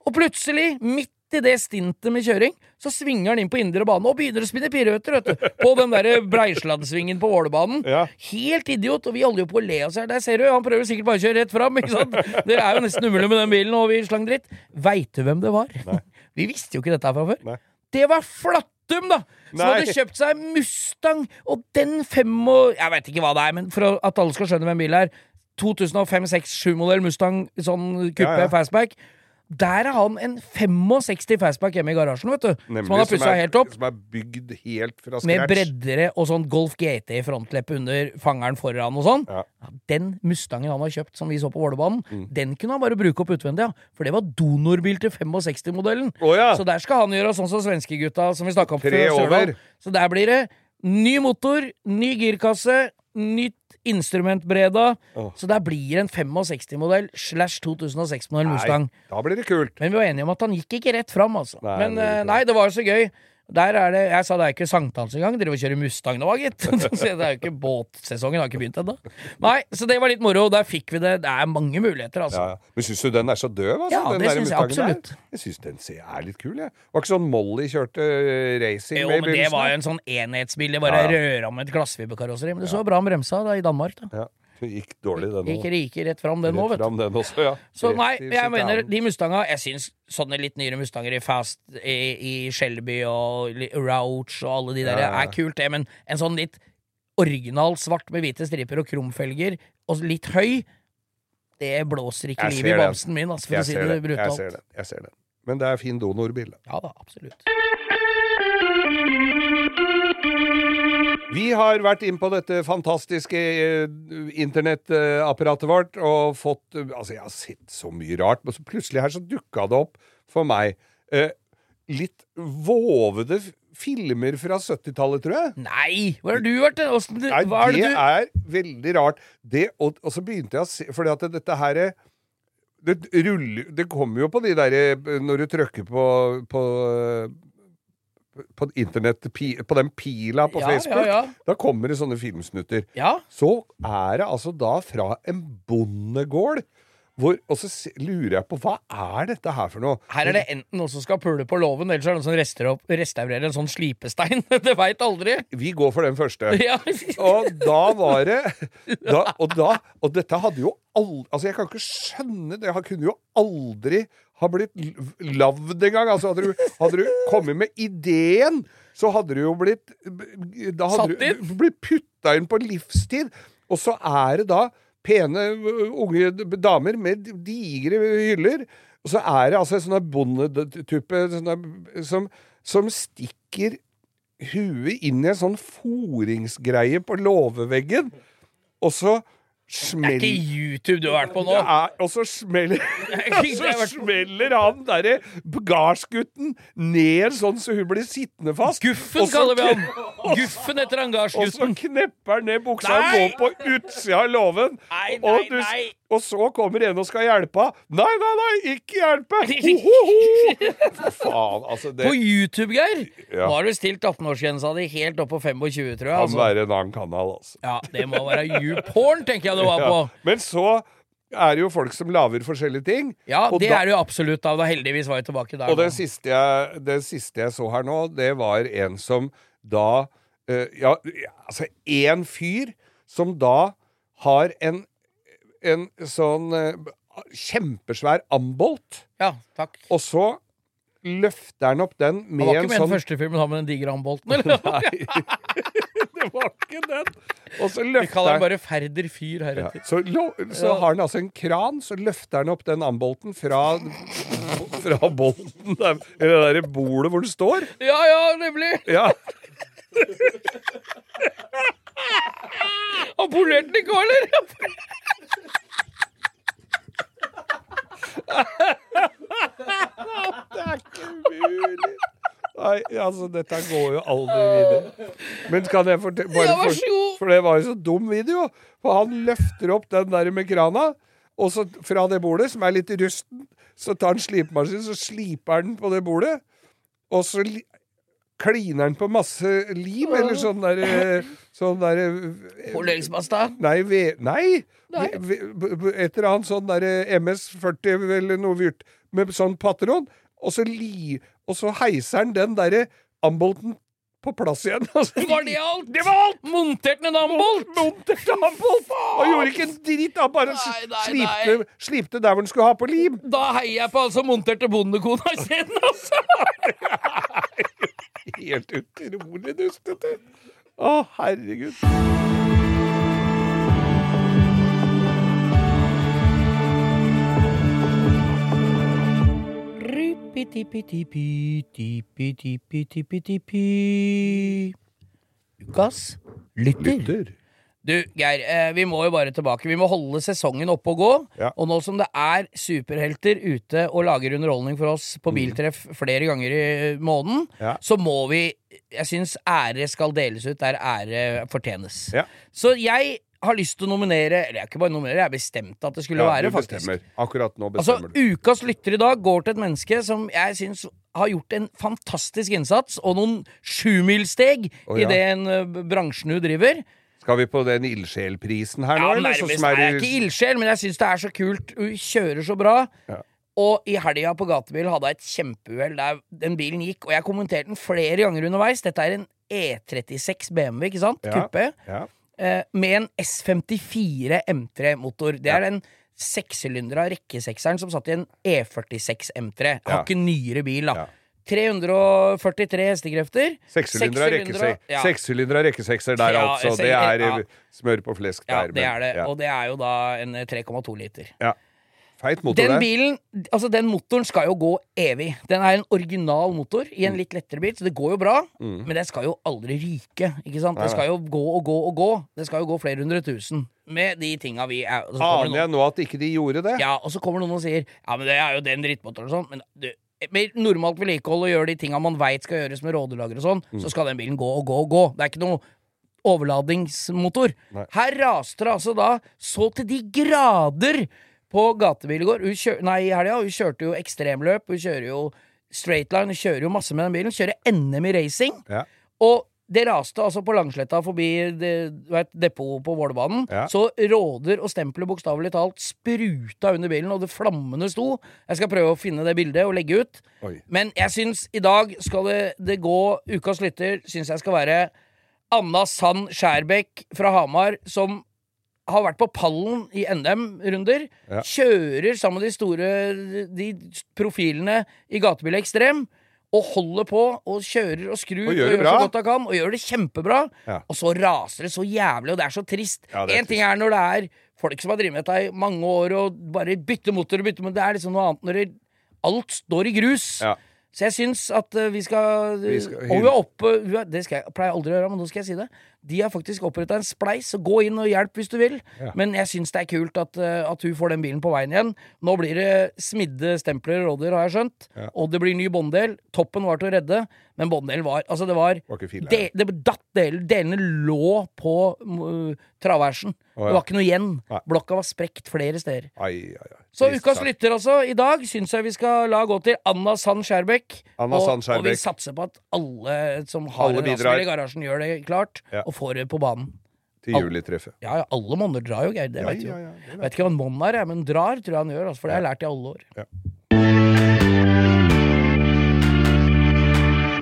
Og plutselig, midt i det stintet med kjøring, så svinger han inn på indre bane og begynner å spinne piruetter, vet du. På den derre Breisladsvingen på Ålebanen. Ja. Helt idiot, og vi holder jo på å le oss her. Der ser du, han prøver sikkert bare å kjøre rett fram, ikke sant. Det er jo nesten umulig med den bilen, og vi slang dritt. Veit du hvem det var? Vi visste jo ikke dette her fra før. Nei. Det var Flattum, da! Som Nei. hadde kjøpt seg Mustang, og den fem og Jeg veit ikke hva det er, men for at alle skal skjønne hvem bilen er 2005-6-7-modell Mustang sånn kuppe Ja, ja. fastback. Der er han en 65 fastback hjemme i garasjen, vet du. Nemlig, som han har pussa helt opp. Som er bygd helt fra scratch. Med breddere og sånn Golf GT i frontleppe under fangeren foran og sånn. Ja. Ja, Den Mustangen han har kjøpt, som vi så på Vålerbanen, Mm. den kunne han bare bruke opp utvendig, ja. For det var donorbil til 65-modellen. Oh, ja. Så der skal han gjøre sånn som svenskegutta som vi snakka om Tre før. Så der blir det ny motor, ny girkasse, nytt instrumentbreda. Oh. Så der blir en 65-modell slash 2006-modell Mustang. Da blir det kult. Men vi var enige om at han gikk ikke rett fram, altså. Nei, Men eh, nei, det var jo så gøy. Der er det, Jeg sa det er ikke sankthans engang. Dere vil kjøre Mustang nå, gitt. Det er jo ikke båtsesongen, har ikke begynt ennå. Nei, så det var litt moro. Der fikk vi det. Det er mange muligheter, altså. Ja, ja. Men syns du den er så døv, altså? Ja, den det syns jeg absolutt. Der? Jeg syns den er litt kul, jeg. Var ikke sånn Molly kjørte eh, racing Jo, med i men det var jo en sånn enhetsbil. Det bare Ja, ja. røra med et glassfiberkarosseri. Men det så bra bremsa da, i Danmark. da gikk dårlig, den Gikk òg. rike rett fram, den nå, vet du. Fram den også, ja. Så nei, jeg mener de Mustanga Jeg syns sånne litt nyere Mustanger i Fast, i, i Shelby og Rouch og alle de der Ja, ja. er kult, det, men en sånn litt original svart med hvite striper og krumfelger og litt høy, det blåser ikke liv i bamsen min, altså, for Jeg å si ser det brutalt. jeg ser den. Jeg ser den. Men det er fin donorbil. Ja da, absolutt. Vi har vært inn på dette fantastiske eh, internettapparatet vårt og fått eh, Altså, jeg har sett så mye rart, men så plutselig her så dukka det opp for meg eh, litt vovede filmer fra 70-tallet, tror jeg. Nei! Hvor har du vært? det? du Nei, Hva er det det du er veldig rart. Det, og, og så begynte jeg å se Fordi at dette her er- det ruller Det kommer jo på de derre Når du trykker på på, på internett På den pila på Ja, Facebook, ja, ja. da kommer det sånne filmsnutter. Så er det altså da fra en bondegård hvor, Og så lurer jeg på hva er dette her for noe? Her er det enten noen som skal pule på låven, eller så er det noen som restaurerer opp- restaurerer en sånn slipestein. det veit aldri. Vi går for den første. Ja. Og da var det da, og, da, og dette hadde jo aldri Altså, jeg kan ikke skjønne det. Han kunne jo aldri ha blitt lagd en gang. Altså, hadde du, hadde du kommet med ideen, så hadde du jo blitt Da hadde Satt du blitt putta inn på livstid. Og så er det da pene unge damer med digre hyller. Og så er det altså en sånn bondetuppe som, som stikker huet inn i en sånn foringsgreie på låveveggen, og så Det er ikke YouTube du har vært på nå. er, og så smeller, så smeller han derre gardsgutten ned sånn så hun blir sittende fast. Guffen så kaller vi han. Guffen etter han Og så knepper han ned buksa og går på utsida av låven. Nei, nei, nei. Og så kommer en og skal hjelpe. Nei, nei, nei, ikke hjelpe! Fy faen, altså det På YouTube, Geir! Ja. Nå har du stilt 18-årsgrensa di helt opp på 25, tror jeg. kan Altså. være en annen kanal, altså. Ja, Det må være YouPorn, tenker jeg det var på. Ja. Men så er det jo folk som lager forskjellige ting. Ja, og det da- er det jo absolutt av. Da heldigvis var jeg tilbake der. Og det siste, jeg, det siste jeg så her nå, det var en som da eh, Ja, altså én fyr som da har en, en sånn eh, kjempesvær ambolt, Ja, takk. og så løfter han opp den med en Han Det var ikke med sånn... den sånn første filmen, han med den digre ambolten, eller? Nei. Det var ikke den! Og så Vi kaller han den bare Ferder fyr ja. Så, så har han altså en kran, så løfter han opp den ambolten fra, fra bolten der, Eller det der bolet hvor den står. Ja, ja, nemlig! Ja. Han polerte den ikke òg, eller? Det er ikke mulig! Nei, altså, dette går jo aldri videre. Men kan jeg fortelle for, for det var jo så dum video. For han løfter opp den der med krana, og så fra det bordet, som er litt rusten, så tar han slipemaskin, så sliper han på det bordet, og så kliner han på masse lim, eller sånn der Sånn der Poleringspasta. Nei, ve, nei. Nei. Ve, ve, et eller annet sånn der MS-40 eller noe vyrt med sånn patron. og så, li, og så heiser han den derre ambolten på plass igjen. Altså, Var det alt? Det var alt! Montert ned en ambolt! Montert ambolt! Og gjorde ikke en dritt. Han bare Nei, nei, slipte, nei. slipte der hvor han skulle ha på lim. Da heier jeg på altså monterte bondekona isteden, altså! Helt utrolig dustete. Å, herregud. Ukas lytter. Lytter. Du, Geir, eh, vi må jo bare tilbake. Vi må holde sesongen oppe og gå. Ja. Og nå som det er superhelter ute og lager underholdning for oss på biltreff flere ganger i måneden, Mm. Ja. så må vi Jeg syns ære skal deles ut der ære fortjenes. Ja. Så jeg har lyst til å nominere Eller jeg har ikke bare nominere, jeg har bestemt at det skulle Ja, være, faktisk. bestemmer. Akkurat nå Altså, bestemmer du. Ukas lytter i dag går til et menneske som jeg syns har gjort en fantastisk innsats, og noen sjumilssteg i ja. det en uh, bransjen hun driver. Skal vi på den ildsjelprisen her nå, Ja, eller? nærmest Sånn som er er jeg i- ikke ildsjel, men jeg syns det er så kult. Hun kjører så bra. Ja. Og i helga på gatebil hadde jeg et kjempeuhell der den bilen gikk, og jeg kommenterte den flere ganger underveis. Dette er en E36 BMW, ikke sant? Ja. Kuppe. Ja. Eh, med en S54 M3-motor. Det er den sekssylindera rekkesekseren som satt i en E46 M3. Ja. ikke nyere bil, da. Ja. 343 hestekrefter. Sekssylindra Sekssylindra, ja. Sekssylindra rekkesekser der, Ja, altså. Det er ja. eh, smør på flesk Ja, der. det er det. ja. Og det er jo da en 3,2 liter. ja. Feit motor, Den det. bilen, altså den motoren skal jo gå evig. Den er en original motor i Mm. en litt lettere bil, så det går jo bra. Men den skal jo aldri ryke. ikke sant? Det skal jo gå og gå og gå. Det skal jo gå flere hundre tusen med de tinga vi er det Aner jeg nå at ikke de gjorde det? Ja, og så kommer noen og sier Ja, men det er jo den drittmotoren og sånn. Men du, med normalt vedlikehold og gjøre de tinga man veit skal gjøres med rådelager og sånn, Mm. så skal den bilen gå og gå og gå. Det er ikke noe overladingsmotor. Nei. Her raste det altså da så til de grader på gatebil i går. Hun kjør, nei, i helga. Hun kjørte jo ekstremløp. Hun kjører jo straight line. Hun kjører jo masse med den bilen. Hun Kjører NM i racing. Ja. Og det raste altså på Langsletta forbi det, vet, depot på Vålerbanen. Ja. Så råder og stempelet bokstavelig talt spruta under bilen, og det flammene sto. Jeg skal prøve å finne det bildet og legge ut. Oi. Men jeg syns i dag skal det, det gå Ukas lytter syns jeg skal være Anna Sand Skjærbekk fra Hamar, som har vært på pallen i NM-runder. Ja. Kjører sammen med de store de profilene i gatebil ekstrem. Og holder på og kjører og skrur Og og gjør gjør, det så godt han kan. Og gjør det kjempebra. Ja. Og så raser det så jævlig, og det er så trist. Ja, en ting er når det er folk som har drevet med dette i mange år og bare bytter motor og bytter motor. Det er liksom noe annet når det, alt står i grus. Ja. Så jeg syns at eh, vi skal, Vi skal Og hun er oppe Det skal jeg, pleier jeg aldri å gjøre, men nå skal jeg si det. De har faktisk oppretta en spleis, så gå inn og hjelp hvis du vil. Ja. Men jeg syns det er kult at, eh, at hun får den bilen på veien igjen. Nå blir det smidde stempler og rådyr, har jeg skjønt. Ja. Og det blir ny bånddel. Toppen var til å redde, men bånddelen var Altså, det var Var fil, det, det datt del, Delene lå på uh, traversen. Oh, ja. Det var ikke noe igjen. Nei. Blokka var sprekt flere steder. Ai, ai, ai. Så Trist ukas lytter altså, i dag syns jeg vi skal la gå til Anna Sand Skjærbekk. Og, og vi satser på at alle som har Alle en bidrar. i garasjen, gjør det klart, Ja. og får det på banen. Til julitreffet. Ja, ja, alle monner drar jo, Geir. Det Ja, vet jo. ja, ja, det vet ikke hva en monn er, men drar tror jeg han gjør, altså, for det har jeg lært i alle år.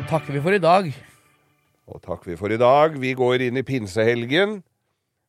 Takker vi for i dag. Og takk vi for i dag. Vi går inn i pinsehelgen.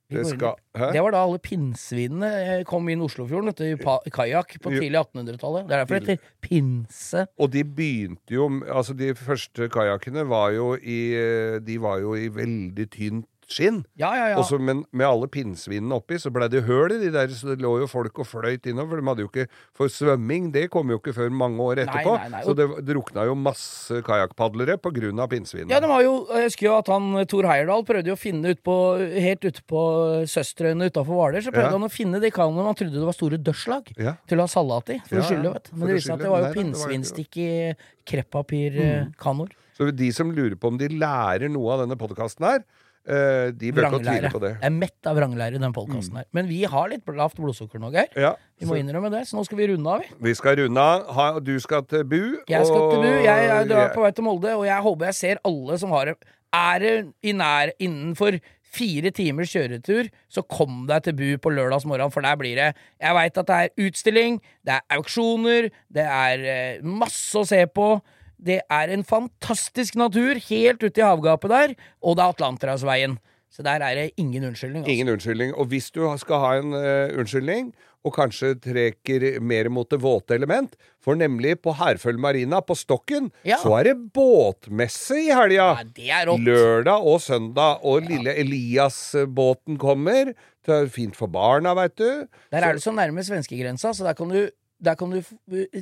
Det skal Det var da alle pinnsvinene eh, kom inn Oslofjorden Etter du, i kajakk på tidlig 1800-tallet. Det er derfor det heter pinse. Og de begynte jo Altså, de første kajakkene var jo i eh, De var jo i veldig tynt skinn. Ja, ja, ja. Så- men med alle pinnsvinene oppi, så ble det høl i de der, så det lå jo folk og fløyt innover. De hadde jo ikke For svømming, det kom jo ikke før mange år etterpå. nei, nei, Så det drukna jo masse kajakkpadlere på grunn av pinnsvinene. Ja, det var jo, Jeg husker jo at han Thor Heyerdahl prøvde jo å finne ut på, helt ute på Søsterøyene utafor Hvaler. Så prøvde han å finne de kanoene man trodde det var store dørslag til å ha salat i. For Ja, å skylde, vet du. Men det viste seg at det var jo Nei, pinnsvinstikk i kreppapirkanoer. Så de som lurer på om de lærer noe av denne podkasten her, eh, de bør ikke tvile på det. Jeg er mett av vranglære i den podkasten her. Men vi har litt lavt blodsukker nå, Geir. Ja, Vi må innrømme det, så nå skal vi runde av, vi. vi skal runde av. Du skal til Bu. Jeg skal til Bu. Jeg, Jeg er på vei til Molde, og jeg håper jeg ser alle som har det. Er det i nær innenfor fire timers kjøretur, så kom deg til Bu på lørdags morgen, for der blir det Jeg veit at det er utstilling, det er auksjoner, det er eh, masse å se på. Det er en fantastisk natur helt ute i havgapet der, og det er Atlanterhavsveien. Så der er det ingen unnskyldning. Altså. Ingen unnskyldning. Og hvis du skal ha en uh, unnskyldning, og kanskje trekker mer mot det våte element, for nemlig på Herføl Marina, på Stokken, Ja. så er det båtmesse i helga! Ja. Lørdag og søndag. Og lille Elias-båten kommer. Det er fint for barna, veit du. Der er det så nærme svenskegrensa, så der kan du der kan du f-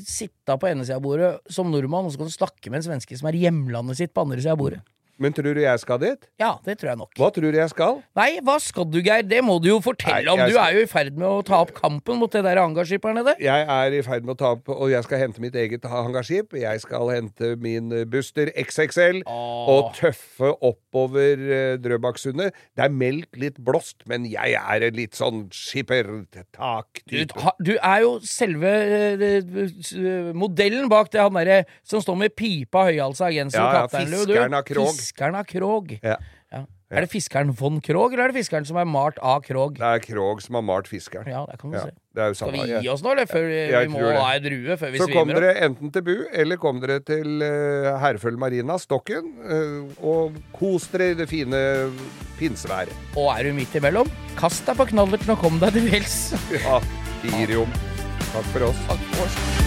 sitte på ene sida av bordet som nordmann, og så kan du snakke med en svenske som er hjemlandet sitt på andre sida av bordet. Men tror du jeg skal dit? Ja, det tror jeg nok. Hva tror du jeg skal? Nei, hva skal du, Geir? Det må du jo fortelle Nei, om. Du skal- er jo i ferd med å ta opp kampen mot det der hangarskipet her nede. Jeg er i ferd med å ta opp, og jeg skal hente mitt eget hangarskip. Jeg skal hente min eh, Buster XXL og tøffe oppover eh, Drøbaksundet. Det er meldt litt blåst, men jeg er en litt sånn Du, skippertak-type. ha- du er jo selve eh, modellen bak det han derre som står med pipa, høyhalsa genser Ja, og ja, kapteinlue. Du, fiskeren av Krog. Fiskeren av Krog. Ja. Ja. Er det fiskeren von Krog, eller er det fiskeren som er malt av Krog? Det er Krog som har malt fiskeren. Ja, det kan du Ja, se. Skal vi gi oss nå, eller? Før vi, vi må ha ei drue før vi Så kom dere enten til Bu, eller kom dere til uh, Herføl Marina, Stokken, uh, og kos dere i det fine pinseværet. Og er du midt imellom, kast deg på knallerten og kom deg til fjells. Ja, Irium. Takk for oss. Takk for oss.